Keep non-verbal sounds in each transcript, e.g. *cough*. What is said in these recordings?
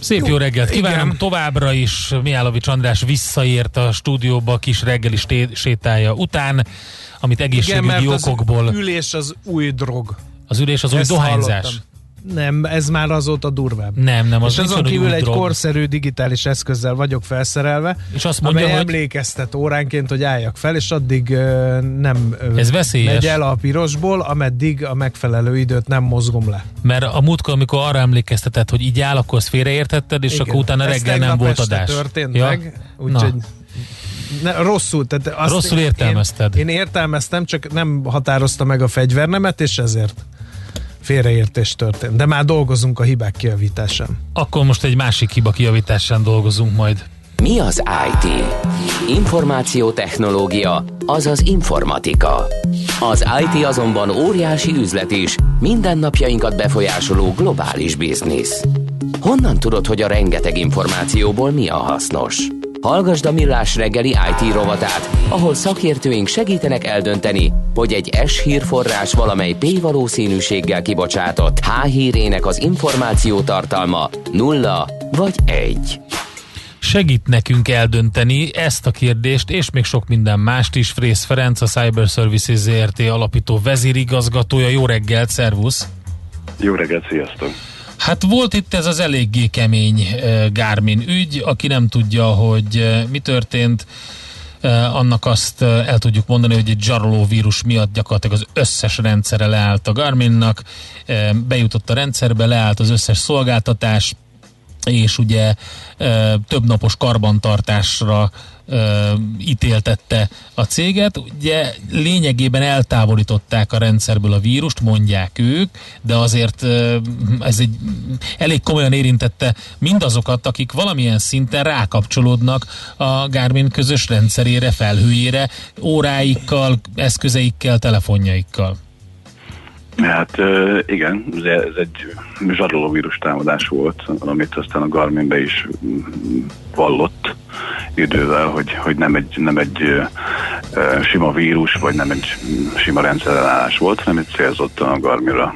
Szép jó reggelt kívánunk Igen. továbbra is. Miálovics András visszaért a stúdióba a kis reggeli sétája után, amit egészségügyi Igen, okokból... Az ülés az új drog. Az ülés az új Ezt dohányzás. Hallottam. Nem, ez már azóta durvább. Nem, nem. Az és azon kívül egy drog. korszerű digitális eszközzel vagyok felszerelve, és azt mondja, amely hogy... emlékeztet óránként, hogy álljak fel, és addig uh, nem ez veszélyes. megy el a pirosból, ameddig a megfelelő időt nem mozgom le. Mert a múltkor, amikor arra emlékeztetett, hogy így áll, akkor félreértetted, és Igen. akkor utána reggel nem volt adás. történt ja? meg, úgyhogy ne, rosszul. Tehát azt rosszul értelmezted. Én, én értelmeztem, csak nem határozta meg a fegyvernemet, és ezért félreértés történt. De már dolgozunk a hibák kijavításán. Akkor most egy másik hiba kijavításán dolgozunk majd. Mi az IT? Információtechnológia, azaz informatika. Az IT azonban óriási üzlet is, mindennapjainkat befolyásoló globális biznisz. Honnan tudod, hogy a rengeteg információból mi a hasznos? Hallgasd a Millás reggeli IT rovatát, ahol szakértőink segítenek eldönteni, hogy egy S hírforrás valamely P valószínűséggel kibocsátott H hírének az információ tartalma nulla vagy egy. Segít nekünk eldönteni ezt a kérdést, és még sok minden mást is. Frész Ferenc, a Cyber Services ZRT alapító vezérigazgatója. Jó reggelt, szervusz! Jó reggelt, sziasztok! Hát volt itt ez az eléggé kemény Garmin ügy, aki nem tudja, hogy mi történt, annak azt el tudjuk mondani, hogy egy zsaroló vírus miatt gyakorlatilag az összes rendszere leállt a Garminnak, bejutott a rendszerbe, leállt az összes szolgáltatás, és ugye több napos karbantartásra ítéltette a céget. Ugye lényegében eltávolították a rendszerből a vírust, mondják ők, de azért ez egy elég komolyan érintette mindazokat, akik valamilyen szinten rákapcsolódnak a Garmin közös rendszerére, felhőjére, óráikkal, eszközeikkel, telefonjaikkal. Hát igen, ez egy zsaroló vírus támadás volt, amit aztán a Garmin be is vallott idővel, hogy, hogy nem egy, nem egy sima vírus, vagy nem egy sima rendszerelállás volt, hanem egy célzottan a Garminra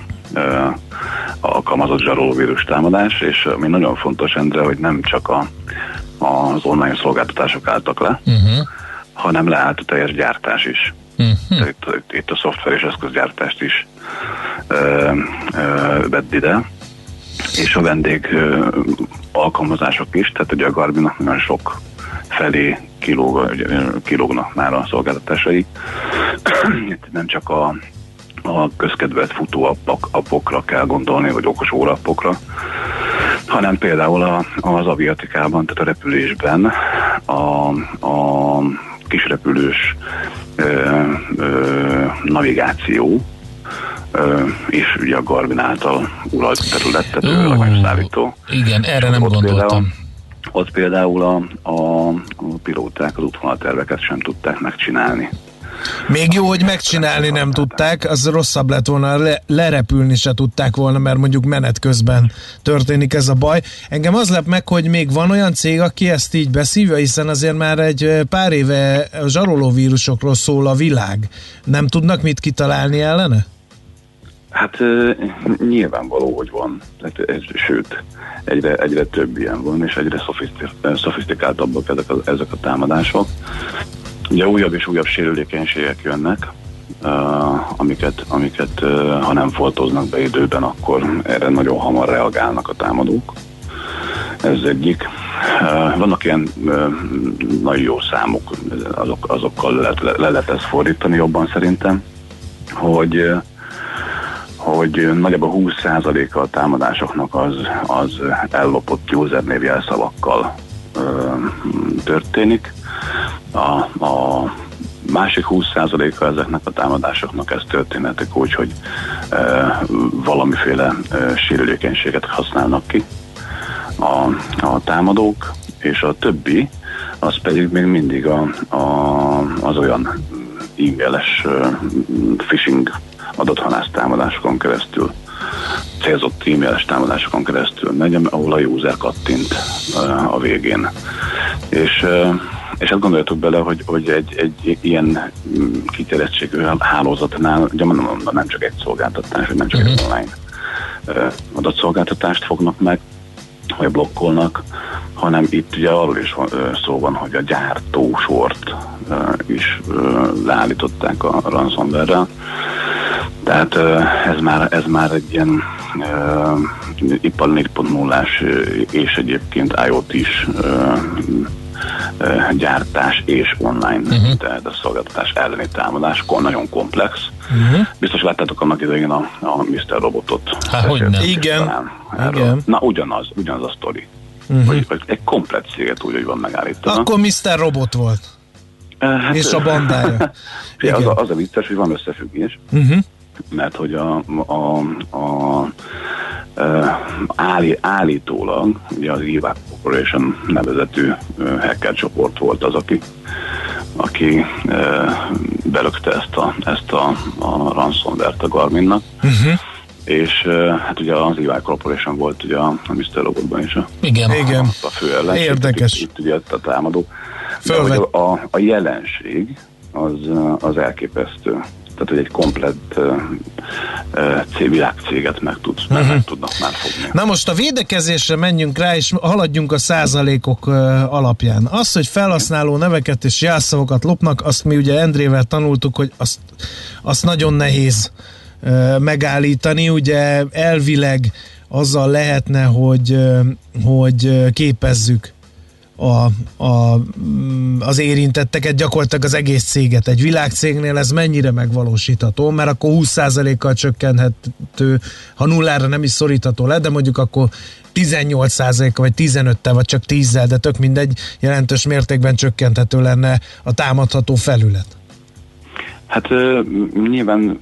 alkalmazott zsaroló vírus támadás, és ami nagyon fontos, Endre, hogy nem csak a, az online szolgáltatások álltak le, uh-huh. hanem leállt a teljes gyártás is. Uh-huh. Itt, itt, a szoftver és eszközgyártást is vett ide, és a vendég ö, alkalmazások is, tehát ugye a Garminnak nagyon sok felé kilóg, kilógnak már a szolgáltatásai. *clears throat* Nem csak a, a közkedvelt futó appokra kell gondolni, vagy okos órappokra, hanem például a, az aviatikában, tehát a repülésben a, a kisrepülős ö, ö, navigáció, és ugye a Garmin által uralt terület, tehát uh, szállító. Igen, erre nem gondoltam. Például, ott például a, a, a pilóták az útvonalterveket sem tudták megcsinálni. Még jó, hogy megcsinálni nem tudták, az rosszabb lett volna, le, lerepülni se tudták volna, mert mondjuk menet közben történik ez a baj. Engem az lep meg, hogy még van olyan cég, aki ezt így beszívja, hiszen azért már egy pár éve a vírusokról szól a világ. Nem tudnak mit kitalálni ellene? Hát nyilvánvaló, hogy van. Tehát, sőt, egyre, egyre több ilyen van, és egyre szofisztikáltabbak ezek a, ezek a támadások. Ugye újabb és újabb sérülékenységek jönnek, uh, amiket, uh, ha nem foltoznak be időben, akkor erre nagyon hamar reagálnak a támadók. Ez egyik. Uh, vannak ilyen nagyon jó számok, azok, azokkal le, le, le lehet ezt fordítani jobban szerintem, hogy hogy nagyjából 20%-a a támadásoknak az, az ellopott usernév jelszavakkal történik. A, a másik 20%-a ezeknek a támadásoknak ez történetek úgy, hogy ö, valamiféle ö, sérülékenységet használnak ki a, a támadók, és a többi, az pedig még mindig a, a, az olyan e-mailes phishing adathanász támadásokon keresztül célzott e-mailes támadásokon keresztül megy, ahol a user kattint a végén. És és hát gondoljatok bele, hogy, hogy egy, egy ilyen mm, kiterjedtségű hálózatnál ugye nem csak egy szolgáltatás, vagy nem csak egy mhm. online adatszolgáltatást fognak meg, vagy blokkolnak, hanem itt ugye arról is szó van, hogy a gyártósort is leállították a ransomware Tehát ez már, ez már egy ilyen uh, ipar 4.0-ás és egyébként IoT is uh, gyártás és online, uh-huh. tehát a szolgáltatás elleni támadás, nagyon komplex. Uh-huh. Biztos láttátok annak idején a, a Mr. Robotot. Hát, hogy nem. Igen. Igen. Na, ugyanaz, ugyanaz a sztori. Uh-huh. Hogy, hogy egy komplet céget úgy, hogy van megállítva. Akkor Mr. Robot volt. Hát, és a bandája. *laughs* az, a, az a vicces, hogy van összefüggés. Uh-huh. Mert hogy a, a, a állí, állítólag ugye az IVAC Corporation nevezetű hacker csoport volt az, aki, aki belökte ezt a, ezt a, a ransomware-t a Garminnak. Uh-huh. És hát ugye az EY Corporation volt ugye a, Mr. Robotban is a, Igen. a, Igen. a fő ellenség. Érdekes. Itt, itt ugye a támadó. De, a, a, a jelenség az, az elképesztő tehát hogy egy komplett uh, világcéget meg, tudsz, uh-huh. meg tudnak már fogni. Na most a védekezésre menjünk rá, és haladjunk a százalékok uh, alapján. Az, hogy felhasználó neveket és jelszavakat lopnak, azt mi ugye Endrével tanultuk, hogy azt, azt nagyon nehéz uh, megállítani, ugye elvileg azzal lehetne, hogy, hogy képezzük a, a, mm, az érintetteket, gyakorlatilag az egész céget. Egy világcégnél ez mennyire megvalósítható, mert akkor 20%-kal csökkenthető, ha nullára nem is szorítható le, de mondjuk akkor 18% vagy 15-tel, vagy csak 10-zel, de tök mindegy, jelentős mértékben csökkenthető lenne a támadható felület. Hát nyilván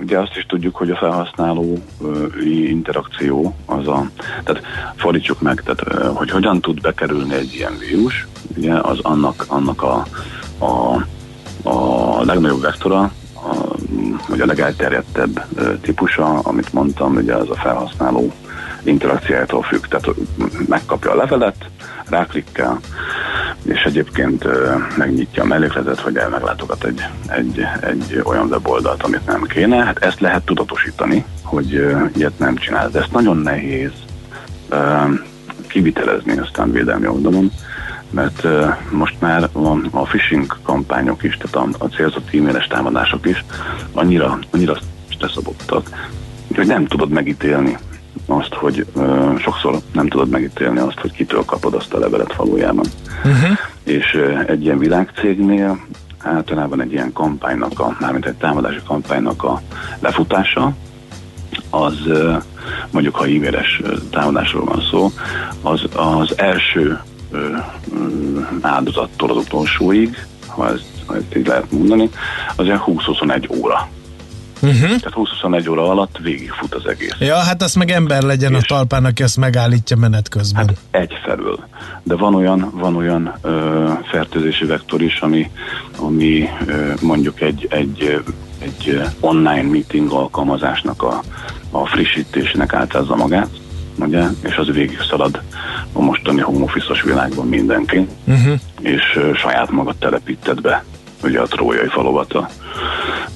ugye azt is tudjuk, hogy a felhasználó interakció az a, tehát fordítsuk meg, tehát hogy hogyan tud bekerülni egy ilyen vírus, ugye az annak, annak a, a, a legnagyobb vektora, a, vagy a legelterjedtebb típusa, amit mondtam, ugye az a felhasználó interakciójától függ. Tehát megkapja a levelet, ráklikkel, és egyébként megnyitja a mellékletet, hogy meglátogat egy, egy, egy olyan weboldalt, amit nem kéne. Hát ezt lehet tudatosítani, hogy ilyet nem csinál. De ezt nagyon nehéz kivitelezni aztán védelmi oldalon, mert most már van a phishing kampányok is, tehát a, a célzott e-mailes támadások is annyira, annyira leszabottak, hogy nem tudod megítélni azt, hogy uh, sokszor nem tudod megítélni azt, hogy kitől kapod azt a levelet valójában. Uh-huh. És uh, egy ilyen világcégnél általában egy ilyen kampánynak, a, mármint egy támadási kampánynak a lefutása, az uh, mondjuk ha e-mailes támadásról van szó, az, az első uh, áldozattól az utolsóig, ha ezt, ha ezt így lehet mondani, az ilyen 20-21 óra Uh-huh. Tehát 21 óra alatt végigfut az egész. Ja, hát azt meg ember legyen és a talpán, aki ezt megállítja menet közben. Hát egyfelől. De van olyan, van olyan ö, fertőzési vektor is, ami, ami ö, mondjuk egy, egy, egy online meeting alkalmazásnak a, a frissítésének általázza magát, ugye, és az végig szalad a mostani home office világban mindenki, uh-huh. és ö, saját magad telepíted be ugye a trójai falovat a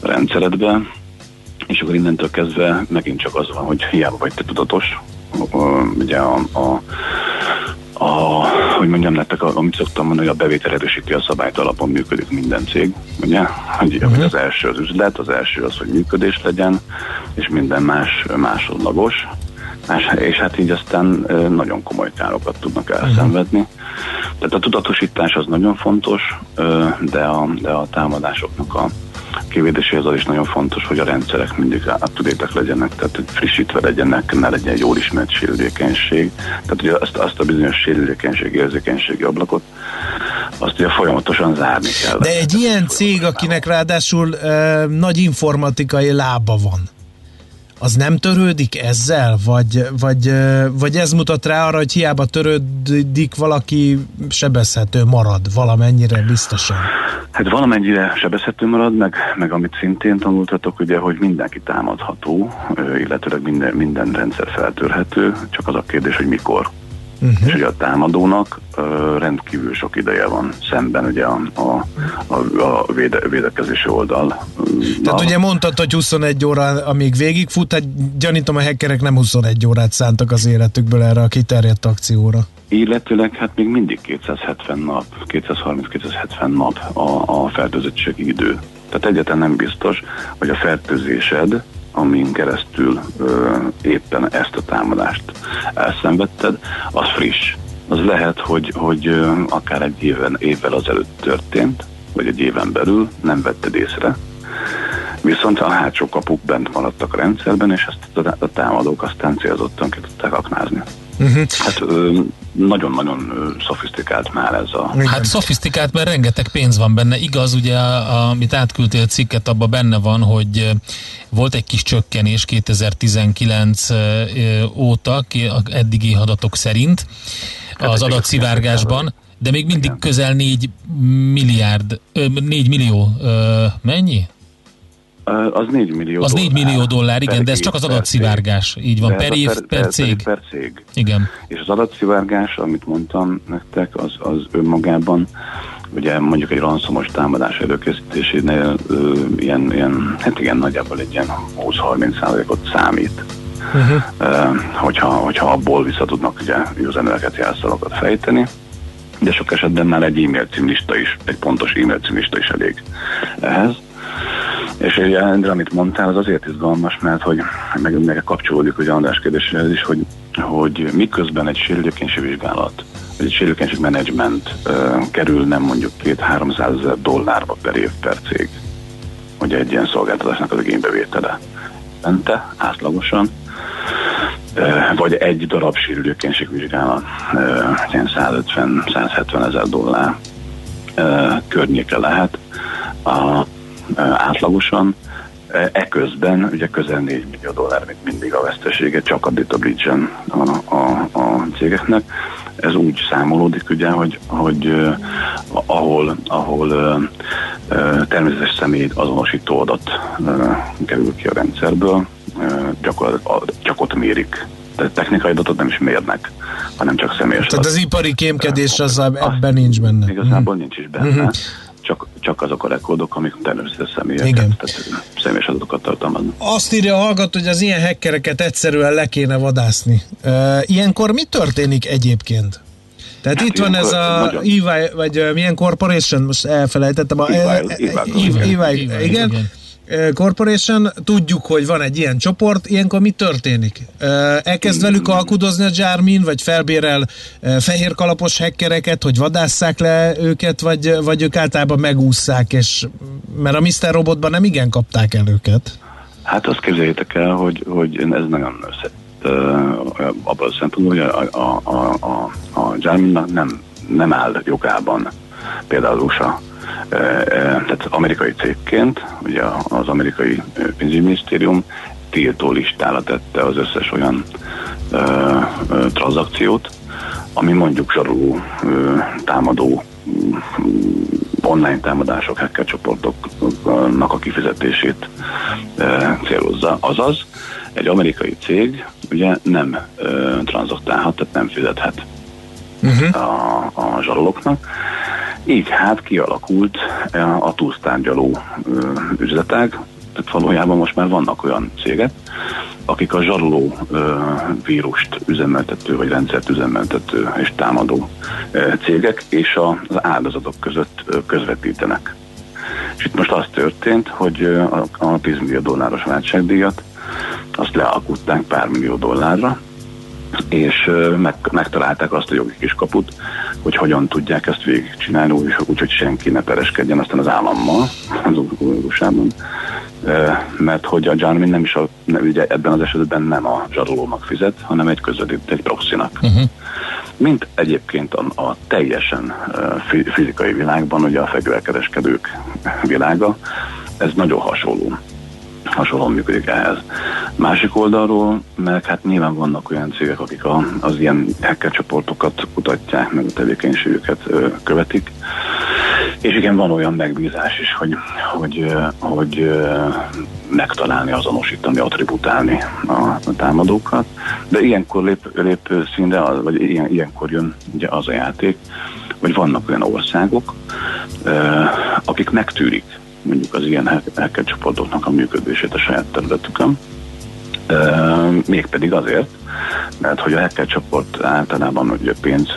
rendszeredbe, és akkor innentől kezdve megint csak az van, hogy hiába vagy te tudatos, ugye a, a a, hogy mondjam nektek, amit szoktam mondani, hogy a bevétel erősíti a szabályt alapon működik minden cég, ugye? Hogy, uh-huh. az első az üzlet, az első az, hogy működés legyen, és minden más másodlagos, más, és hát így aztán nagyon komoly károkat tudnak elszenvedni. Uh-huh. Tehát a tudatosítás az nagyon fontos, de a, de a támadásoknak a kivédéséhez az is nagyon fontos, hogy a rendszerek mindig up legyenek, tehát hogy frissítve legyenek, ne legyen egy jól ismert sérülékenység. Tehát ugye azt, azt a bizonyos sérülékenység, érzékenységi ablakot, azt ugye folyamatosan zárni kell. De egy ilyen cég, akinek ráadásul uh, nagy informatikai lába van, az nem törődik ezzel? Vagy, vagy, vagy ez mutat rá arra, hogy hiába törődik valaki sebezhető marad valamennyire biztosan? Hát valamennyire sebezhető marad, meg, meg amit szintén tanultatok, ugye, hogy mindenki támadható, illetőleg minden, minden rendszer feltörhető, csak az a kérdés, hogy mikor. Uh-huh. És ugye a támadónak uh, rendkívül sok ideje van szemben ugye a, a, a, a véde, védekezési oldal. Tehát ugye mondtad, hogy 21 óra, amíg végigfut, hát gyanítom a hackerek nem 21 órát szántak az életükből erre a kiterjedt akcióra. Illetőleg hát még mindig 270 nap, 230-270 nap a, a fertőzöttségi idő. Tehát egyetlen nem biztos, hogy a fertőzésed amin keresztül ö, éppen ezt a támadást elszenvedted, az friss. Az lehet, hogy, hogy ö, akár egy éven, évvel azelőtt történt, vagy egy éven belül nem vetted észre, viszont a hátsó kapuk bent maradtak a rendszerben, és ezt a támadók aztán célzottan ki tudták aknázni. Uh-huh. Hát nagyon-nagyon szofisztikált már ez a... Hát szofisztikált, mert rengeteg pénz van benne. Igaz, ugye, amit átküldtél a cikket, abban benne van, hogy volt egy kis csökkenés 2019 óta, eddigi adatok szerint hát az adatszivárgásban, de még mindig Igen. közel 4 milliárd, 4 millió, mennyi? Az 4 millió Az 4 millió dollár, igen, de ez csak az adatszivárgás. Így van, per év, per, per, cég. Per cég. Igen. És az adatszivárgás, amit mondtam nektek, az, az önmagában ugye mondjuk egy ranszomos támadás előkészítésénél ö, ilyen, ilyen, hát igen, nagyjából egy ilyen 20-30 százalékot számít. Uh-huh. Ö, hogyha, hogyha abból vissza tudnak ugye üzeneteket, jelszavakat fejteni, de sok esetben már egy e-mail címlista is, egy pontos e-mail címlista is elég ehhez. És ugye, Endre, amit mondtál, az azért izgalmas, mert hogy meg, meg kapcsolódik ugye András kérdéséhez is, hogy, hogy miközben egy sérülékenység vizsgálat, vagy egy sérülékenység menedzsment kerül nem mondjuk két 300 ezer dollárba per év per cég, hogy egy ilyen szolgáltatásnak az igénybevétele. Bente, átlagosan, uh, vagy egy darab sérülékenységvizsgálat, uh, ilyen 150-170 ezer dollár környéke lehet. A, átlagosan. Eközben ugye közel 4 millió dollár még mindig a vesztesége, csak a Data bridge a, a, a cégeknek. Ez úgy számolódik ugye, hogy, hogy uh, ahol, ahol uh, uh, természetes személy azonosító adat uh, kerül ki a rendszerből, uh, gyakorlatilag csak ott mérik de technikai adatot nem is mérnek, hanem csak személyes Tehát az ipari kémkedés az ebben nincs benne. Igazából nincs is benne. Uh-huh csak, csak azok a rekordok, amik természetes személyek, Igen. tehát személyes adatokat tartalmaznak. Azt írja a hallgató, hogy az ilyen hackereket egyszerűen le kéne vadászni. Uh, ilyenkor mi történik egyébként? Tehát hát itt van ez a EY, vagy milyen corporation, most elfelejtettem. A, EY, EY, EY, igen. Corporation, tudjuk, hogy van egy ilyen csoport, ilyenkor mi történik? Elkezd velük alkudozni a Jarmin, vagy felbérel fehér kalapos hackereket, hogy vadásszák le őket, vagy, vagy ők általában megúszszák, és mert a Mr. Robotban nem igen kapták el őket. Hát azt képzeljétek el, hogy, hogy ez nagyon összetett abban a szempontból, hogy a, a, a, a, a nem, nem áll jogában például USA tehát amerikai cégként, ugye az amerikai pénzügyminisztérium tiltó listára tette az összes olyan ö, ö, tranzakciót, ami mondjuk zsaruló ö, támadó online támadások, hacker csoportoknak a kifizetését e, célozza. Azaz, egy amerikai cég ugye nem e, tranzaktálhat, tehát nem fizethet uh-huh. a, a zsarolóknak, így hát kialakult e, a túlsztárgyaló üzletág, tehát valójában most már vannak olyan cégek, akik a zsaroló vírust üzemeltető, vagy rendszert üzemeltető és támadó cégek, és az áldozatok között közvetítenek. És itt most az történt, hogy a 10 millió dolláros váltságdíjat azt lealkutták pár millió dollárra, és meg, megtalálták azt a jogi kiskaput, hogy hogyan tudják ezt végigcsinálni, úgy, úgy, hogy senki ne pereskedjen aztán az állammal az usa mert hogy a Jarmin nem is a, nem, ugye ebben az esetben nem a zsarolónak fizet, hanem egy közvetít, egy proxinak. Uh-huh. Mint egyébként a, a teljesen fizikai világban, ugye a fegyverkereskedők világa, ez nagyon hasonló. Hasonlóan működik ehhez. Másik oldalról, meg hát nyilván vannak olyan cégek, akik a, az ilyen hacker csoportokat kutatják, meg a tevékenységüket ö, követik. És igen, van olyan megbízás is, hogy, hogy, hogy megtalálni, azonosítani, attributálni a, a támadókat. De ilyenkor lép, lép színre, vagy ilyen, ilyenkor jön ugye az a játék, hogy vannak olyan országok, akik megtűrik mondjuk az ilyen hacker csoportoknak a működését a saját területükön, mégpedig azért, mert hogy a hacker csoport általában ugye pénz,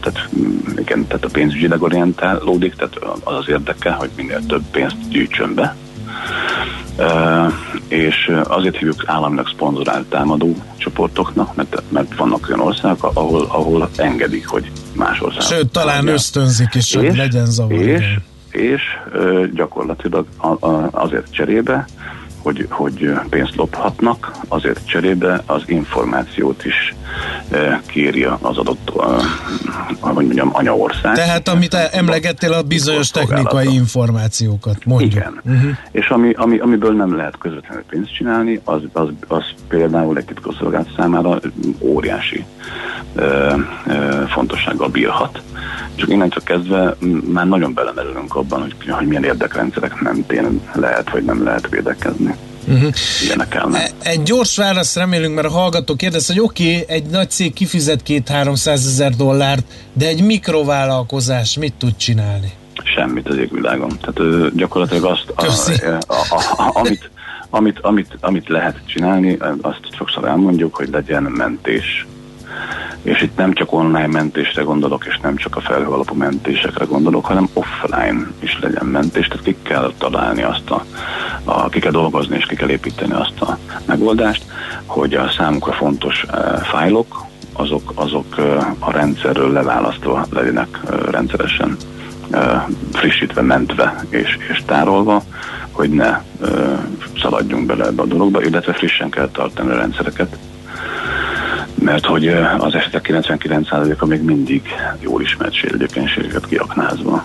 tehát, igen, tehát a pénzügyileg orientálódik, tehát az az érdeke, hogy minél több pénzt gyűjtsön be, Uh, és azért hívjuk államilag szponzorált támadó csoportoknak, mert, mert vannak olyan országok, ahol, ahol engedik, hogy más országok. Sőt, talán ösztönzik is, hogy legyen zavar. És, és gyakorlatilag azért cserébe hogy, hogy pénzt lophatnak, azért cserébe az információt is e, kéri az adott, e, hogy mondjam, anyaország. Tehát amit emlegettél, a bizonyos technikai információkat, mondjuk. Igen. Uh-huh. És ami, ami, amiből nem lehet közvetlenül pénzt csinálni, az, az, az például egy titkosszolgálat számára óriási e, e, fontossággal bírhat. Csak innentől kezdve már nagyon belemerülünk abban, hogy, hogy milyen érdekrendszerek mentén lehet vagy nem lehet védekezni. Uh-huh. E, egy gyors választ remélünk, mert a hallgató kérdez, hogy oké, okay, egy nagy cég kifizet két-háromszáz ezer dollárt, de egy mikrovállalkozás mit tud csinálni? Semmit az égvilágon. Tehát gyakorlatilag azt, a, a, a, a, amit, amit, amit, amit lehet csinálni, azt sokszor elmondjuk, hogy legyen mentés és itt nem csak online mentésre gondolok, és nem csak a felhő alapú mentésekre gondolok, hanem offline is legyen mentés, tehát ki kell találni azt a, a ki kell dolgozni, és ki kell építeni azt a megoldást, hogy a számukra fontos uh, fájlok, azok, azok uh, a rendszerről leválasztva legyenek uh, rendszeresen frissítve, mentve és, és tárolva, hogy ne szaladjunk bele ebbe a dologba, illetve frissen kell tartani a rendszereket, mert hogy az esetek 99%-a még mindig jól ismert sérülékenységeket kiaknázva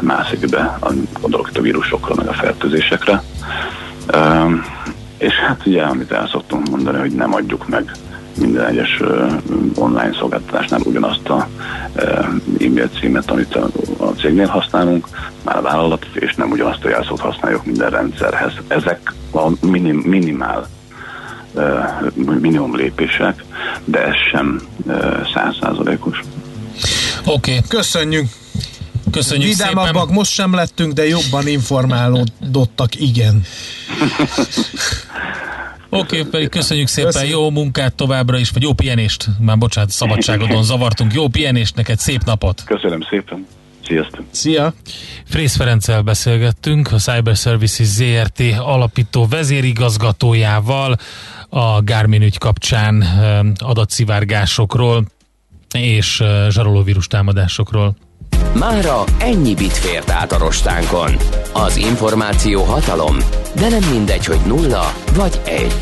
mászik be, gondolok itt a vírusokra, meg a fertőzésekre. És hát ugye, amit el szoktunk mondani, hogy nem adjuk meg minden egyes online szolgáltatásnál ugyanazt a e-mail címet, amit a cégnél használunk, már a vállalat, és nem ugyanazt a jelszót használjuk minden rendszerhez. Ezek a minim, minimál minimum lépések, de ez sem százszázalékos. Oké, okay. köszönjük! Köszönjük Vidámabbak szépen. most sem lettünk, de jobban informálódottak, igen. Oké, okay, köszönjük szépen, Köszönjük. jó munkát továbbra is, vagy jó pihenést, már bocsánat, szabadságodon zavartunk, jó pihenést neked, szép napot! Köszönöm szépen! Sziasztok! Szia! Frész Ferenccel beszélgettünk, a Cyber Services ZRT alapító vezérigazgatójával a Garmin ügy kapcsán adatszivárgásokról és zsarolóvírus támadásokról. Mára ennyi bit fért át a rostánkon. Az információ hatalom, de nem mindegy, hogy nulla vagy egy.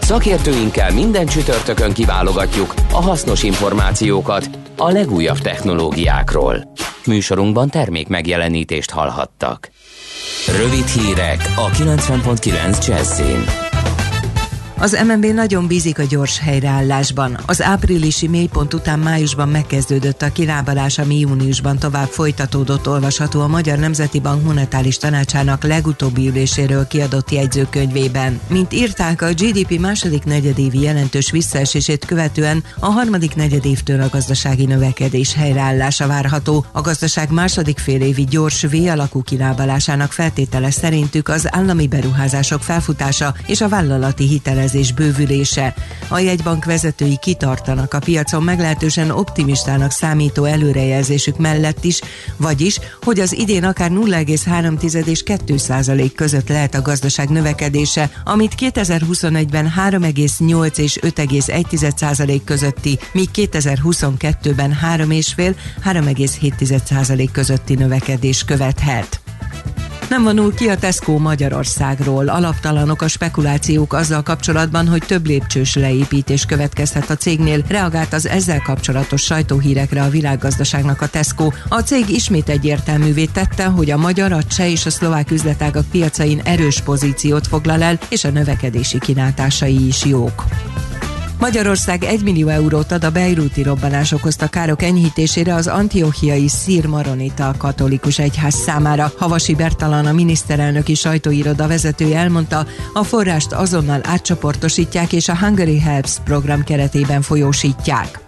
Szakértőinkkel minden csütörtökön kiválogatjuk a hasznos információkat a legújabb technológiákról. Műsorunkban termék megjelenítést hallhattak. Rövid hírek a 90.9 Jazzin. Az MNB nagyon bízik a gyors helyreállásban. Az áprilisi mélypont után májusban megkezdődött a kilábalás, ami júniusban tovább folytatódott olvasható a Magyar Nemzeti Bank monetáris tanácsának legutóbbi üléséről kiadott jegyzőkönyvében. Mint írták, a GDP második negyedévi jelentős visszaesését követően a harmadik negyedévtől a gazdasági növekedés helyreállása várható. A gazdaság második félévi gyors V alakú kilábalásának feltétele szerintük az állami beruházások felfutása és a vállalati hitelezés hitelezés bővülése. A jegybank vezetői kitartanak a piacon meglehetősen optimistának számító előrejelzésük mellett is, vagyis, hogy az idén akár 0,3 és 2 százalék között lehet a gazdaság növekedése, amit 2021-ben 3,8 és 5,1 százalék közötti, míg 2022-ben 3,5-3,7 százalék közötti növekedés követhet. Nem vonul ki a Tesco Magyarországról. Alaptalanok a spekulációk azzal kapcsolatban, hogy több lépcsős leépítés következhet a cégnél. Reagált az ezzel kapcsolatos sajtóhírekre a világgazdaságnak a Tesco. A cég ismét egyértelművé tette, hogy a magyar, a cseh és a szlovák üzletágak piacain erős pozíciót foglal el, és a növekedési kilátásai is jók. Magyarország 1 millió eurót ad a bejrúti robbanás okozta károk enyhítésére az antiochiai szír maronita katolikus egyház számára. Havasi Bertalan a miniszterelnöki sajtóiroda vezetője elmondta, a forrást azonnal átcsoportosítják és a Hungary Helps program keretében folyósítják.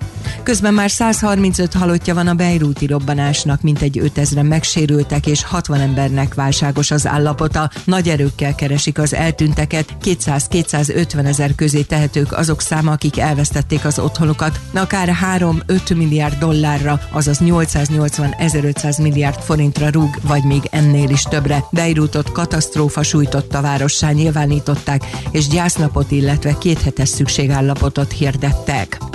Közben már 135 halottja van a bejrúti robbanásnak, mintegy 5000 megsérültek és 60 embernek válságos az állapota. Nagy erőkkel keresik az eltűnteket, 200-250 ezer közé tehetők azok száma, akik elvesztették az otthonukat, akár 3-5 milliárd dollárra, azaz 880-1500 milliárd forintra rúg, vagy még ennél is többre. Beirútot katasztrófa sújtotta várossá nyilvánították, és gyásznapot, illetve kéthetes szükségállapotot hirdettek.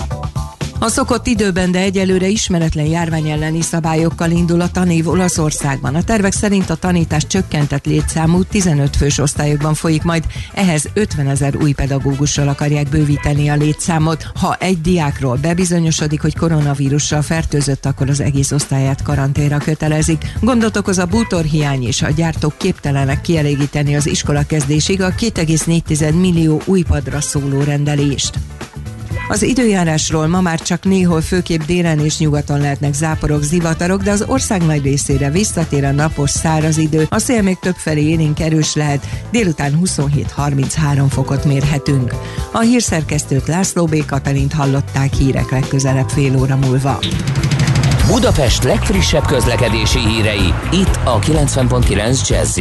A szokott időben, de egyelőre ismeretlen járvány elleni szabályokkal indul a tanév Olaszországban. A tervek szerint a tanítás csökkentett létszámú 15 fős osztályokban folyik, majd ehhez 50 ezer új pedagógussal akarják bővíteni a létszámot. Ha egy diákról bebizonyosodik, hogy koronavírussal fertőzött, akkor az egész osztályát karanténra kötelezik. Gondot okoz a bútorhiány és a gyártók képtelenek kielégíteni az iskola kezdésig a 2,4 millió új padra szóló rendelést. Az időjárásról ma már csak néhol főképp délen és nyugaton lehetnek záporok, zivatarok, de az ország nagy részére visszatér a napos száraz idő. A szél még többfelé élénk erős lehet, délután 27-33 fokot mérhetünk. A hírszerkesztőt László B. Katalint hallották hírek legközelebb fél óra múlva. Budapest legfrissebb közlekedési hírei, itt a 90.9 jazz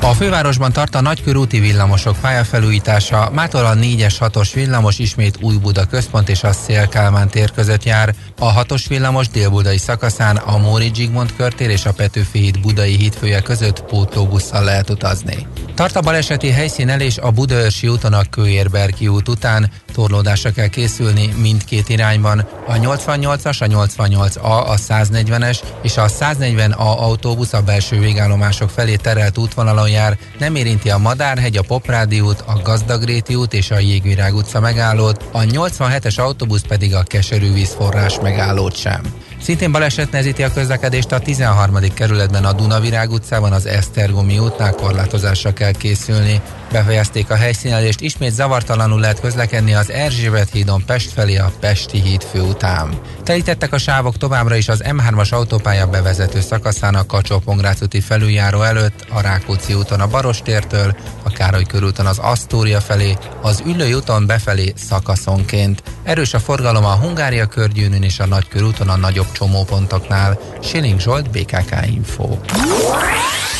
a fővárosban tart a nagykörúti villamosok pályafelújítása, mától a 4-es 6-os villamos ismét Új Buda központ és a Szél-Kálmán tér között jár. A 6-os villamos délbudai szakaszán a Móri Zsigmond körtér és a Petőfi híd budai hídfője között pótlóbusszal lehet utazni. Tart a baleseti helyszínelés a Budaörsi úton a Kőérberki út után, torlódásra kell készülni mindkét irányban. A 88-as, a 88A, a 140-es és a 140A autóbusz a belső végállomások felé terelt útvonalon jár, nem érinti a Madárhegy, a Poprádi út, a Gazdagréti út és a Jégvirág utca megállót, a 87-es autóbusz pedig a Keserűvízforrás megállót sem. Szintén baleset nehezíti a közlekedést a 13. kerületben a Dunavirág utcában az Esztergomi útnál korlátozásra kell készülni. Befejezték a helyszínelést, ismét zavartalanul lehet közlekedni az Erzsébet hídon Pest felé a Pesti híd főután. Telítettek a sávok továbbra is az M3-as autópálya bevezető szakaszán a kacsó úti felüljáró előtt, a Rákóczi úton a Barostértől, a Károly körúton az Asztória felé, az Üllői úton befelé szakaszonként. Erős a forgalom a Hungária körgyűnűn és a Nagykörúton a nagyobb csomópontoknál. Siling Zsolt, BKK Info.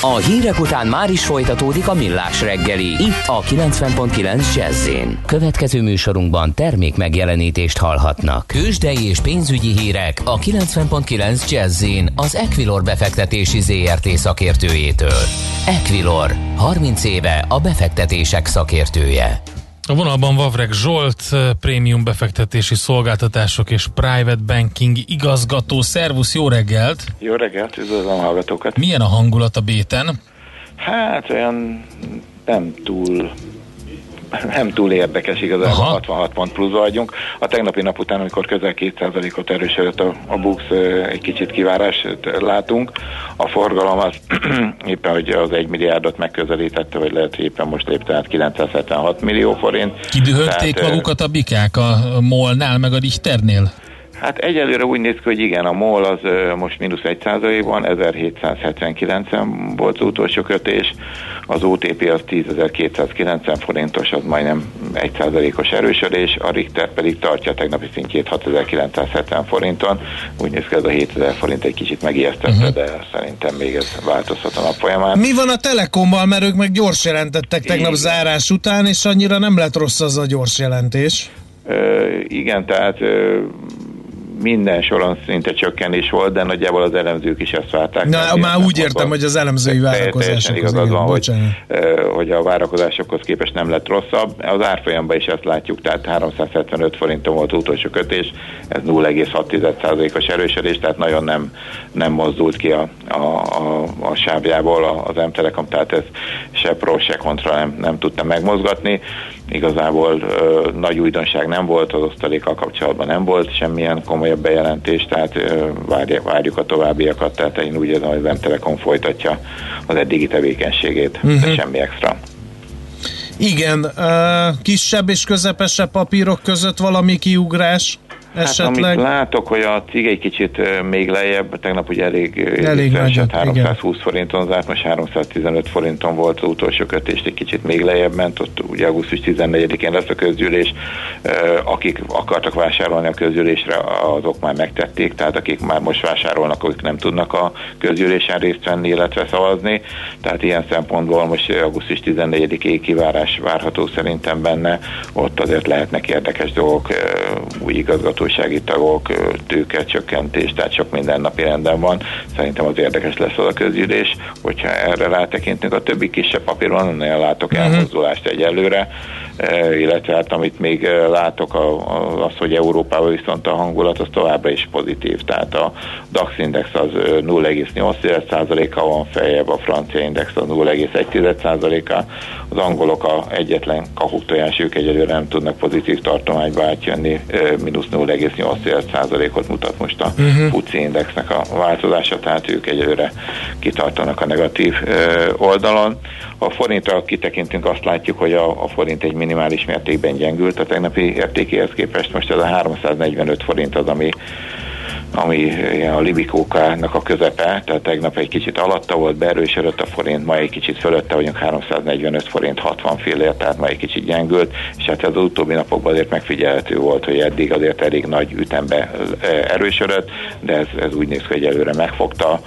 A hírek után már is folytatódik a millás reggeli, itt a 90.9 jazz Következő műsorunkban termék megjelenítést hallhatnak. Kősdei és pénzügyi hírek a 90.9 jazz az Equilor befektetési ZRT szakértőjétől. Equilor, 30 éve a befektetések szakértője. A vonalban Vavreg Zsolt, eh, prémium befektetési szolgáltatások és private banking igazgató. Szervusz, jó reggelt! Jó reggelt, üdvözlöm a hallgatókat! Milyen a hangulat a béten? Hát olyan nem túl nem túl érdekes igazából, Aha. 66 pont plusz vagyunk. A tegnapi nap után, amikor közel 2%-ot erősödött a, a BUX, egy kicsit kivárást látunk. A forgalom az *clears throat* éppen, hogy az 1 milliárdot megközelítette, vagy lehet, hogy éppen most lépte át 976 millió forint. Kidühögték Tehát, magukat a bikák a Molnál, meg a Richternél? Hát egyelőre úgy néz ki, hogy igen, a MOL az most mínusz 1 van, 1779-en volt az utolsó kötés, az OTP az 10.290 forintos, az majdnem 1 os erősödés, a Richter pedig tartja tegnapi szintjét 6970 forinton, úgy néz ki, ez a 7000 forint egy kicsit megijesztette, uh-huh. de szerintem még ez változhat a nap folyamán. Mi van a Telekommal, mert ők meg gyors jelentettek tegnap zárás után, és annyira nem lett rossz az a gyors jelentés. Ö, igen, tehát ö, minden soron szinte csökkenés volt, de nagyjából az elemzők is ezt várták. Na, már úgy értem, hogy az elemzői várakozások. igazad van, hogy, hogy a várakozásokhoz képest nem lett rosszabb. Az árfolyamban is ezt látjuk, tehát 375 forinton volt utolsó kötés, ez 0,6%-os erősödés, tehát nagyon nem, nem mozdult ki a, a, a, a sávjából az M-Telekom, tehát ez se pro, se kontra nem, nem tudta megmozgatni igazából ö, nagy újdonság nem volt, az osztalékkal kapcsolatban nem volt semmilyen komolyabb bejelentés, tehát ö, várjuk, a továbbiakat, tehát én úgy érzem, hogy az Telekom folytatja az eddigi tevékenységét, uh-huh. de mhm. semmi extra. Igen, kisebb és közepesebb papírok között valami kiugrás? Hát esetleg? amit látok, hogy a cég egy kicsit még lejjebb, tegnap ugye elég, elég esett, 320 igen. forinton zárt, most 315 forinton volt az utolsó kötés, egy kicsit még lejjebb ment, ott ugye augusztus 14-én lesz a közgyűlés, akik akartak vásárolni a közgyűlésre, azok már megtették, tehát akik már most vásárolnak, akik nem tudnak a közgyűlésen részt venni, illetve szavazni, tehát ilyen szempontból most augusztus 14-ig kivárás várható szerintem benne, ott azért lehetnek érdekes dolgok, új igazgató hatósági tagok, tőkecsökkentés, tehát sok minden napi renden van. Szerintem az érdekes lesz az a közgyűlés, hogyha erre rátekintünk. A többi kisebb papíron, onnan látok uh-huh. elmozdulást egyelőre, illetve hát amit még látok, az, hogy Európában viszont a hangulat az továbbra is pozitív, tehát a DAX index az 0,8%-a van feljebb, a francia index az 0,1%-a, az angolok a egyetlen kakuktojás, ők egyelőre nem tudnak pozitív tartományba átjönni, mínusz 0,8%-ot mutat most a uh-huh. FUCI indexnek a változása, tehát ők egyelőre kitartanak a negatív oldalon. A forintra kitekintünk, azt látjuk, hogy a, a forint egy minimális mértékben gyengült a tegnapi értékéhez képest, most ez a 345 forint az, ami ami a Libikókának a közepe, tehát tegnap egy kicsit alatta volt, beerősödött a forint, ma egy kicsit fölötte vagyunk 345 forint 60 fillér, tehát ma egy kicsit gyengült, és hát ez az utóbbi napokban azért megfigyelhető volt, hogy eddig azért elég nagy ütembe erősödött, de ez, ez úgy néz ki, hogy előre megfogta.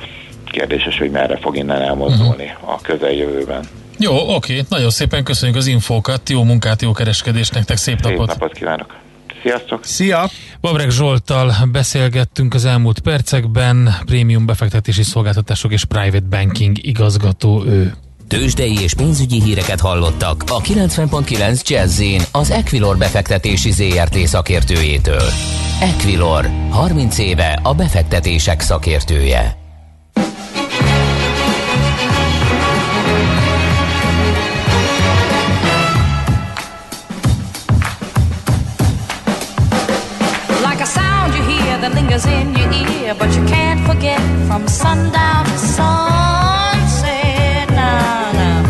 Kérdéses, hogy merre fog innen elmozdulni uh-huh. a közeljövőben. Jó, oké, nagyon szépen köszönjük az infókat, jó munkát, jó kereskedést nektek, szép napot! Szép napot kívánok! Sziasztok! Szia! Babrek Zsolttal beszélgettünk az elmúlt percekben, prémium befektetési szolgáltatások és private banking igazgató ő. Tőzsdei és pénzügyi híreket hallottak a 90.9 jazz az Equilor befektetési ZRT szakértőjétől. Equilor, 30 éve a befektetések szakértője. Lingers in your ear, but you can't forget from sundown to sunset. Nah, nah.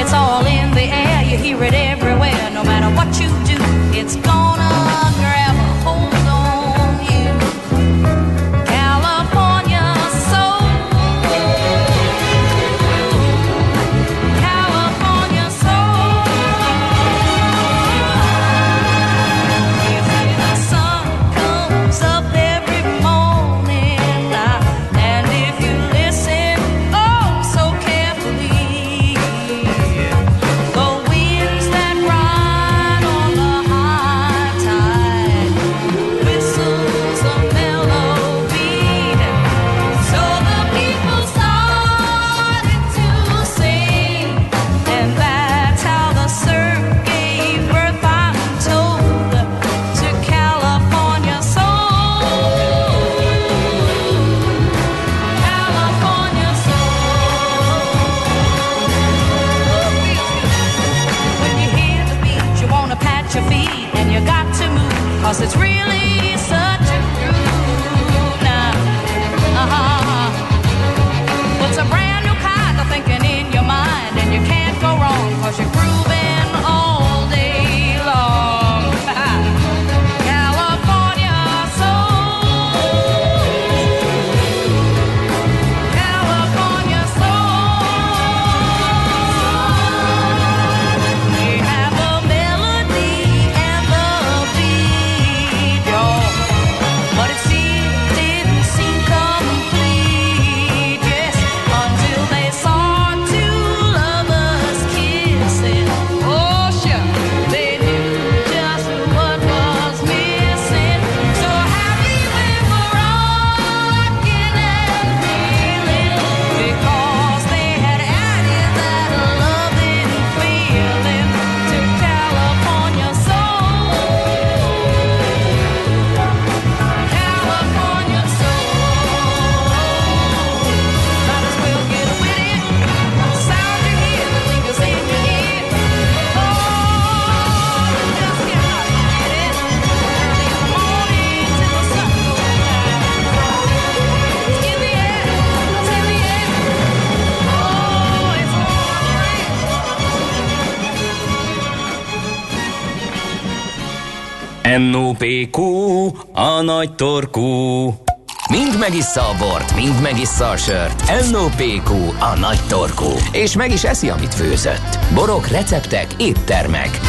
It's all in the air, you hear it everywhere. No matter what you do, it's gonna NOPQ, a nagy torkú. Mind megissza a bort, mind megissza a sört. NOPQ, a nagy torkú. És meg is eszi, amit főzött. Borok, receptek, éttermek.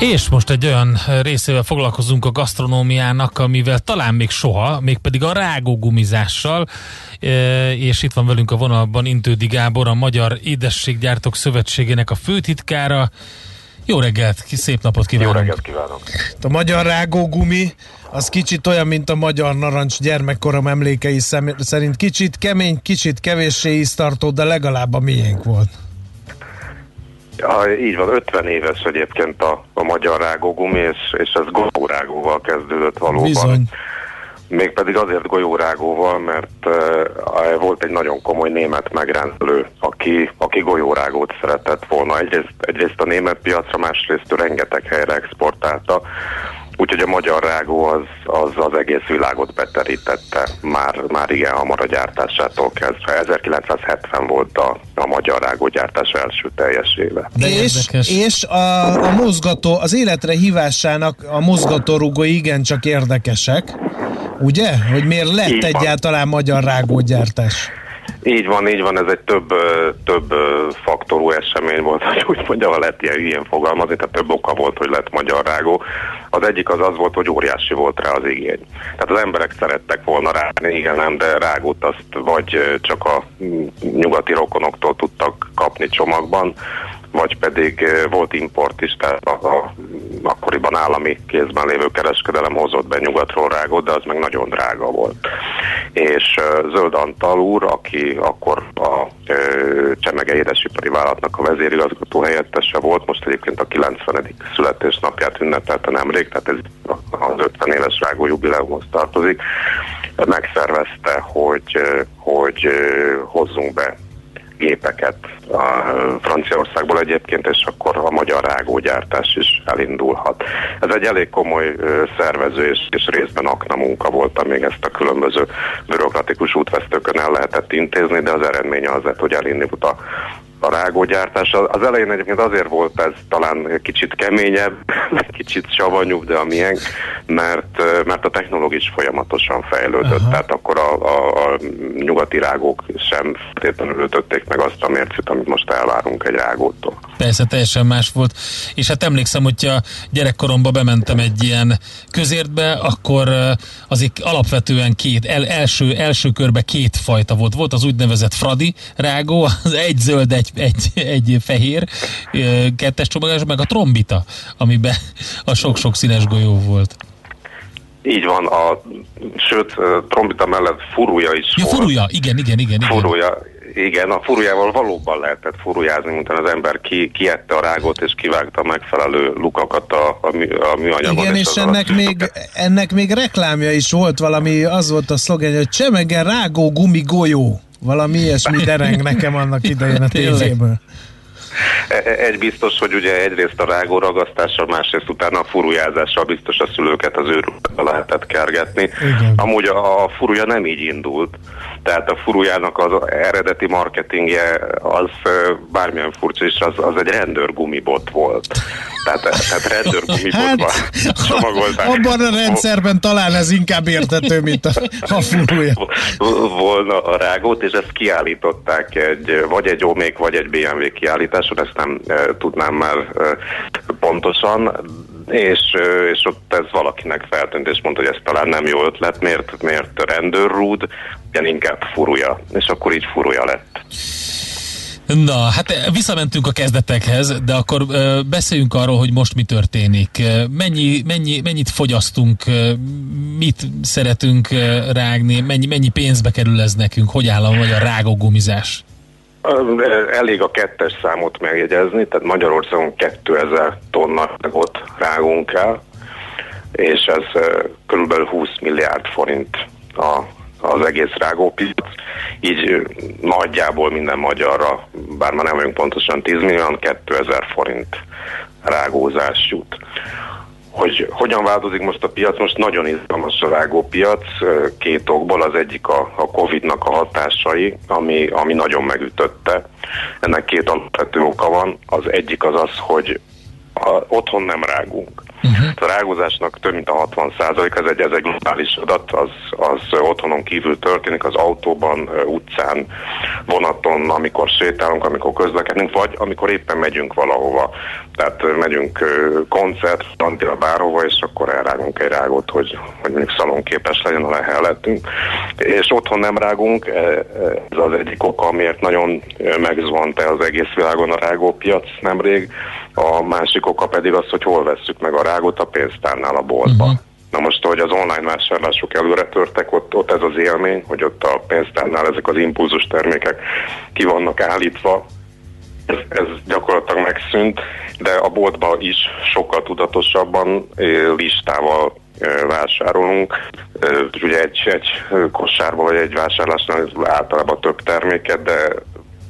És most egy olyan részével foglalkozunk a gasztronómiának, amivel talán még soha, mégpedig a rágógumizással, E, és itt van velünk a vonalban Intődi Gábor, a Magyar Édességgyártók Szövetségének a főtitkára. Jó reggelt, szép napot kívánok! Jó reggelt kívánok! A magyar rágógumi az kicsit olyan, mint a magyar narancs gyermekkorom emlékei szerint. Kicsit kemény, kicsit kevéssé íztartó, de legalább a miénk volt. Ja, így van, 50 éves egyébként a, a magyar rágógumi, és, és ez golyórágóval kezdődött valóban. Bizony. Mégpedig azért golyórágóval, mert uh, volt egy nagyon komoly német megrendelő, aki, aki golyórágót szeretett volna. Egyrészt, egyrészt a német piacra, másrészt rengeteg helyre exportálta. Úgyhogy a magyar rágó az, az az egész világot beterítette, már, már igen hamar a gyártásától kezdve. 1970 volt a, a magyar rágógyártás első teljes éve. De és érdekes. és a, a mozgató, az életre hívásának a mozgatórugói igencsak érdekesek, ugye? Hogy miért lett Így van. egyáltalán magyar rágógyártás? Így van, így van, ez egy több, több faktorú esemény volt, hogy úgy mondjam, ha lehet ilyen hülyén fogalmazni, tehát több oka volt, hogy lett magyar rágó. Az egyik az az volt, hogy óriási volt rá az igény. Tehát az emberek szerettek volna rágni, igen, nem, de rágót azt vagy csak a mm, nyugati rokonoktól tudtak kapni csomagban, vagy pedig ö, volt import is, tehát a, a, akkoriban állami kézben lévő kereskedelem hozott be nyugatról rágót, de az meg nagyon drága volt. És ö, Zöld Antal úr, aki akkor a ö, Csemege Édesipari Vállalatnak a vezérigazgató helyettese volt, most egyébként a 90. születésnapját ünnepelte nemrég, tehát ez az 50 éves rágó jubileumhoz tartozik, megszervezte, hogy, hogy hozzunk be gépeket a Franciaországból egyébként, és akkor a magyar rágógyártás is elindulhat. Ez egy elég komoly szervező és, és részben akna munka volt, amíg ezt a különböző bürokratikus útvesztőkön el lehetett intézni, de az eredménye az lett, hogy elindult a a rágógyártás. Az elején egyébként azért volt ez talán kicsit keményebb, *laughs* kicsit savanyúbb, de a miénk, mert, mert a technológia is folyamatosan fejlődött. Aha. Tehát akkor a, a, a nyugati rágók sem feltétlenül ütötték meg azt a mércét, amit most elvárunk egy rágótól. Persze, teljesen más volt. És hát emlékszem, hogyha gyerekkoromban bementem egy ilyen közértbe, akkor eh, azért alapvetően két, el, első, első körbe két fajta volt. Volt az úgynevezett Fradi rágó, az egy zöld, egy, egy, egy fehér eh, kettes csomagás, meg a trombita, amiben a sok-sok színes golyó volt. Így van, a, sőt, ö, trombita mellett furúja is Ja, volt. furúja, igen, igen, igen. igen. Furúja, igen, a furujával valóban lehetett furujázni, mint az ember ki, kiette a rágót és kivágta a megfelelő lukakat a, a, mű, a műanyagon. Igen, és azzal ennek még, ennek még reklámja is volt valami, az volt a szlogen, hogy csemege rágó gumi golyó. Valami ilyesmi dereng nekem annak *laughs* idején a tévéből. E- e- Egy biztos, hogy ugye egyrészt a rágó ragasztással, másrészt utána a furujázással biztos a szülőket az őrületbe lehetett kergetni. Igen. Amúgy a, a furuja nem így indult, tehát a furujának az eredeti marketingje az bármilyen furcsa is, az, az egy rendőrgumibot volt. Tehát, tehát rendőrgumibotban Hát, csomagolták. abban a rendszerben talán ez inkább értető, mint a, a furúja. volna a rágót, és ezt kiállították egy, vagy egy Omék, vagy egy BMW kiállításon, ezt nem e, tudnám már e, pontosan, és, és ott valakinek feltűnt, és mondta, hogy ez talán nem jó ötlet, miért, miért rendőrrúd, ilyen inkább furúja, és akkor így furúja lett. Na, hát visszamentünk a kezdetekhez, de akkor ö, beszéljünk arról, hogy most mi történik. Mennyi, mennyi, mennyit fogyasztunk, mit szeretünk rágni, mennyi, mennyi pénzbe kerül ez nekünk, hogy áll a magyar rágógumizás? Elég a kettes számot megjegyezni, tehát Magyarországon 2000 tonna rágót rágunk el, és ez körülbelül 20 milliárd forint a, az egész rágópiac, így nagyjából minden magyarra, bár már nem vagyunk pontosan 10 millió, 2000 forint rágózás jut. Hogy hogyan változik most a piac? Most nagyon izgalmas a rágópiac, két okból. Az egyik a, a Covid-nak a hatásai, ami, ami nagyon megütötte. Ennek két alapvető oka van. Az egyik az az, hogy a, otthon nem rágunk. Uh-huh. A rágózásnak több mint a 60% ez egy, ez egy globális adat, az, az otthonon kívül történik, az autóban, utcán, vonaton, amikor sétálunk, amikor közlekedünk, vagy amikor éppen megyünk valahova. Tehát megyünk koncert, tantira bárhova, és akkor elrágunk egy rágót, hogy, hogy mondjuk szalonképes legyen a lehelletünk. És otthon nem rágunk, ez az egyik oka, amiért nagyon megzvont az egész világon a rágópiac nemrég. A másik oka pedig az, hogy hol vesszük meg a rágót a pénztárnál a boltba. Uh-huh. Na most, hogy az online vásárlások előre törtek, ott, ott ez az élmény, hogy ott a pénztárnál ezek az impulzus termékek ki vannak állítva, ez, ez gyakorlatilag megszűnt, de a boltban is sokkal tudatosabban listával vásárolunk. Ugye egy, egy kosárban vagy egy vásárlásnál általában több terméket, de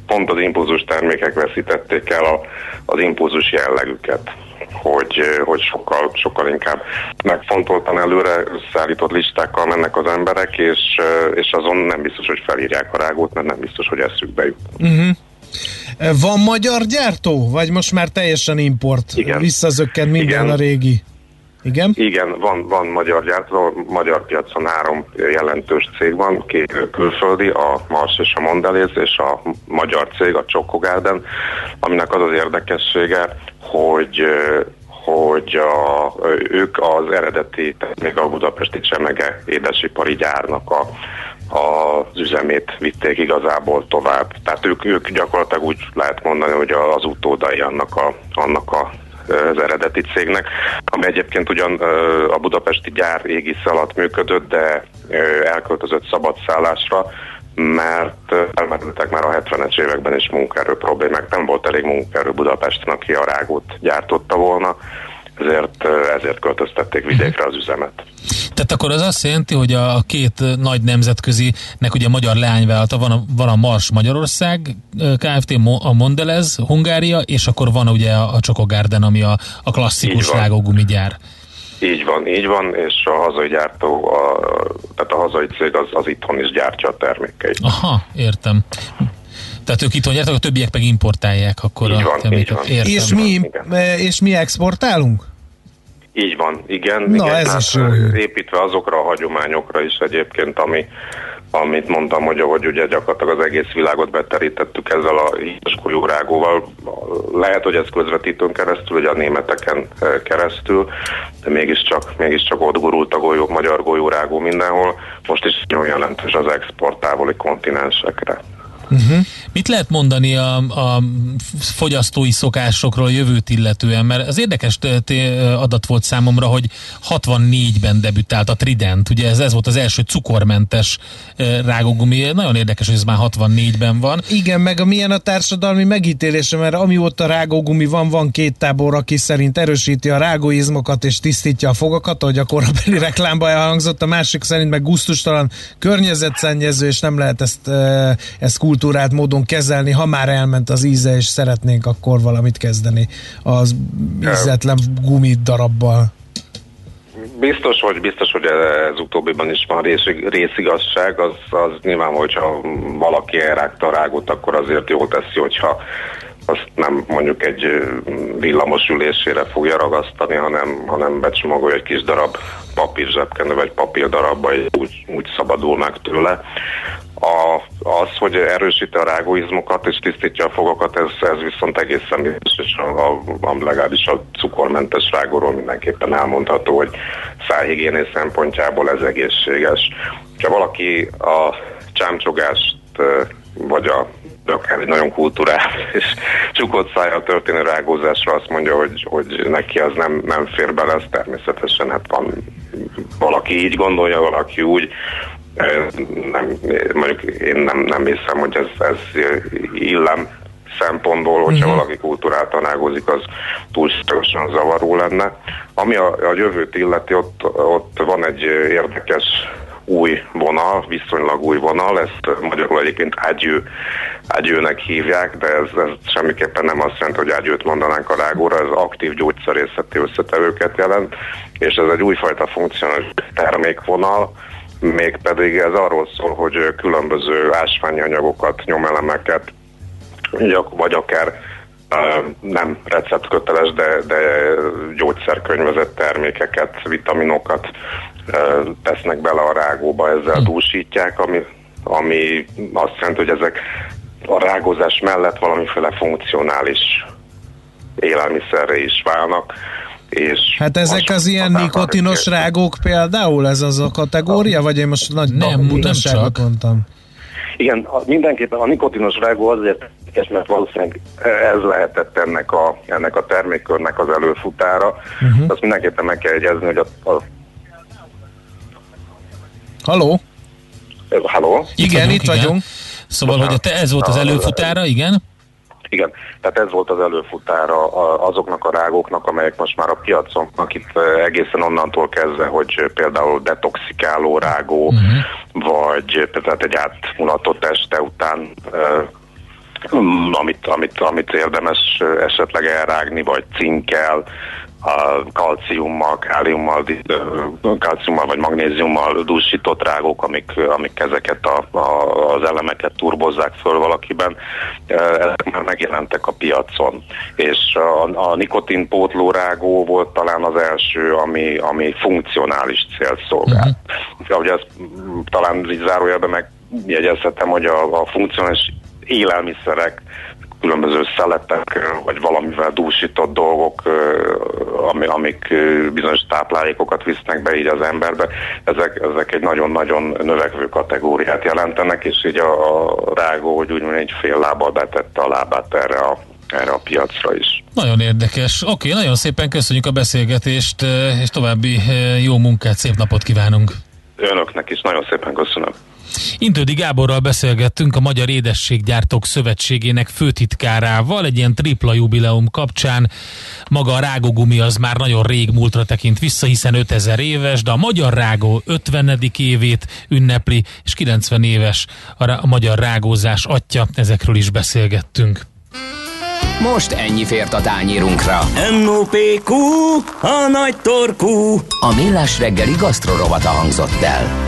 pont az impulzus termékek veszítették el a, az impulzus jellegüket hogy, hogy sokkal, sokkal inkább megfontoltan előre összeállított listákkal mennek az emberek, és, és azon nem biztos, hogy felírják a rágót, mert nem biztos, hogy eszükbe jut. Uh-huh. Van magyar gyártó? Vagy most már teljesen import? Igen. Visszazökkent minden Igen. a régi? Igen? Igen, van, van magyar gyártó, magyar piacon három jelentős cég van, két külföldi, a Mars és a Mondelez, és a magyar cég, a Choco Garden, aminek az az érdekessége, hogy hogy a, ők az eredeti, tehát még a budapesti Csemege édesipari gyárnak a, a, az üzemét vitték igazából tovább. Tehát ők, ők gyakorlatilag úgy lehet mondani, hogy az utódai annak a, annak a az eredeti cégnek, ami egyébként ugyan a budapesti gyár égisz alatt működött, de elköltözött szabadszállásra, mert elmerültek már a 70-es években is munkaerő problémák. Nem volt elég munkaerő Budapesten, aki a rágót gyártotta volna, ezért, ezért költöztették vidékre az üzemet. Tehát akkor az azt jelenti, hogy a, a két nagy nemzetközinek ugye magyar leányvállalata van a, van a Mars Magyarország Kft. a Mondelez Hungária, és akkor van ugye a, a Csokogárden, ami a, a klasszikus rágógumigyár. Így van, így van, és a hazai gyártó, a, tehát a hazai cég az, az itthon is gyártja a termékeit. Aha, értem. Tehát ők itthon gyártak, a többiek meg importálják akkor így a van, terméket. Így van. Értem. És mi, és mi exportálunk? Így van, igen. Na, igen, ez is jó. Építve azokra a hagyományokra is egyébként, ami, amit mondtam, hogy, hogy ugye gyakorlatilag az egész világot beterítettük ezzel a híres golyórágóval. Lehet, hogy ez közvetítőn keresztül, ugye a németeken eh, keresztül, de mégiscsak, mégiscsak ott gurult a golyó, magyar golyórágó mindenhol. Most is nagyon jelentős az export távoli kontinensekre. Uh-huh. Mit lehet mondani a, a fogyasztói szokásokról jövőt illetően? Mert az érdekes adat volt számomra, hogy 64-ben debütált a Trident, ugye ez, ez volt az első cukormentes rágógumi, nagyon érdekes, hogy ez már 64-ben van. Igen, meg a milyen a társadalmi megítélése, mert amióta rágógumi van, van két tábor, aki szerint erősíti a rágóizmokat és tisztítja a fogakat, ahogy a korabeli *laughs* reklámban elhangzott, a másik szerint meg gusztustalan környezetszennyező, és nem lehet ezt, ezt kult kultúrát módon kezelni, ha már elment az íze, és szeretnénk akkor valamit kezdeni az ízetlen gumidarabbal. Biztos, hogy biztos, hogy ez utóbbiban is van rész, részigazság, az, az nyilván, hogyha valaki elrágta a rágot, akkor azért jó teszi, hogyha azt nem mondjuk egy villamos ülésére fogja ragasztani, hanem, hanem becsomagolja egy kis darab papír zsebkenő, vagy papír darabba, úgy, úgy szabadul meg tőle. A, az, hogy erősíti a rágóizmokat és tisztítja a fogakat, ez, ez viszont egészen biztos, és a, a, a, legalábbis a cukormentes rágóról mindenképpen elmondható, hogy szájhigiéné szempontjából ez egészséges. Ha valaki a csámcsogást vagy a akár egy nagyon kulturális és csukott szájjal történő rágózásra azt mondja, hogy, hogy neki az nem, nem fér bele, ez természetesen hát van valaki így gondolja, valaki úgy, nem, mondjuk én nem, nem hiszem, hogy ez, ez illem szempontból, hogyha uh-huh. valaki kultúráltan ágózik, az túlságosan zavaró lenne. Ami a, a jövőt illeti, ott, ott van egy érdekes új vonal, viszonylag új vonal, ezt magyarul egyébként ágyő, ágyőnek hívják, de ez, ez semmiképpen nem azt jelenti, hogy ágyőt mondanánk a rágóra, ez aktív gyógyszerészeti összetevőket jelent, és ez egy újfajta funkcionális termékvonal, mégpedig ez arról szól, hogy különböző ásványi anyagokat, nyomelemeket, vagy akár nem receptköteles, de, de gyógyszerkönyvezett termékeket, vitaminokat tesznek bele a rágóba, ezzel dúsítják, ami, ami azt jelenti, hogy ezek a rágózás mellett valamiféle funkcionális élelmiszerre is válnak. És Hát ezek az ilyen nikotinos rágók például, ez az a kategória, vagy én most nagy Nem, nem csak. mondtam? Igen, a, mindenképpen a nikotinos rágó azért érdekes, mert valószínűleg ez lehetett ennek a, ennek a termékkörnek az előfutára. Uh-huh. Azt mindenképpen meg kell jegyezni, hogy a, a Haló? Halló? Igen, itt vagyunk. Szóval, hogy te ez volt az előfutára, igen? Igen, tehát ez volt az előfutára azoknak a rágóknak, amelyek most már a piacon, akit egészen onnantól kezdve, hogy például detoxikáló rágó, uh-huh. vagy tehát egy átmulatott este után amit, amit, amit érdemes esetleg elrágni, vagy cinkkel, a kalciummal, káliummal, kalciummal vagy magnéziummal dúsított rágók, amik, amik ezeket a, a, az elemeket turbozzák föl valakiben, ezek már megjelentek a piacon. És a, a nikotinpótló rágó volt talán az első, ami, ami funkcionális célt szolgál. Uh-huh. Ahogy ezt talán így zárójelben megjegyezhetem, hogy a, a funkcionális élelmiszerek különböző szeletek, ö, vagy valamivel dúsított dolgok, ami, amik bizonyos táplálékokat visznek be így az emberbe, ezek, ezek egy nagyon-nagyon növekvő kategóriát jelentenek, és így a, a rágó, hogy úgy mondja, egy fél lábbal betette a lábát erre a, erre a piacra is. Nagyon érdekes. Oké, nagyon szépen köszönjük a beszélgetést, és további jó munkát, szép napot kívánunk. Önöknek is nagyon szépen köszönöm. Intődi Gáborral beszélgettünk a Magyar Édességgyártók Szövetségének főtitkárával egy ilyen tripla jubileum kapcsán. Maga a rágógumi az már nagyon rég múltra tekint vissza, hiszen 5000 éves, de a magyar rágó 50. évét ünnepli, és 90 éves a, rá- a magyar rágózás atya, ezekről is beszélgettünk. Most ennyi fért a tányérunkra. M.O.P.Q. A nagy torkú. A Millás reggeli gasztrorovata hangzott el.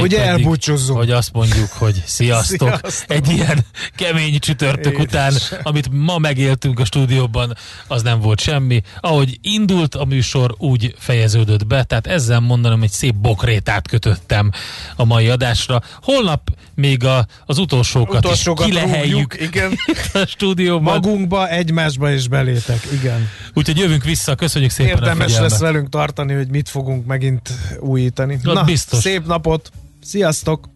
Hogy pedig, elbúcsúzzunk. Hogy azt mondjuk, hogy sziasztok. Sziasztok. Egy ilyen kemény csütörtök Édes. után, amit ma megéltünk a stúdióban, az nem volt semmi. Ahogy indult a műsor, úgy fejeződött be, tehát ezzel mondanom, hogy szép bokrétát kötöttem a mai adásra. Holnap még a, az utolsókat, Utolsókat is kileheljük rúgjuk, igen. *laughs* a stúdióban. Magunkba, egymásba is belétek, igen. Úgyhogy jövünk vissza, köszönjük szépen a Érdemes figyelmet. lesz velünk tartani, hogy mit fogunk megint újítani. Az Na, biztos. szép napot! Sziasztok!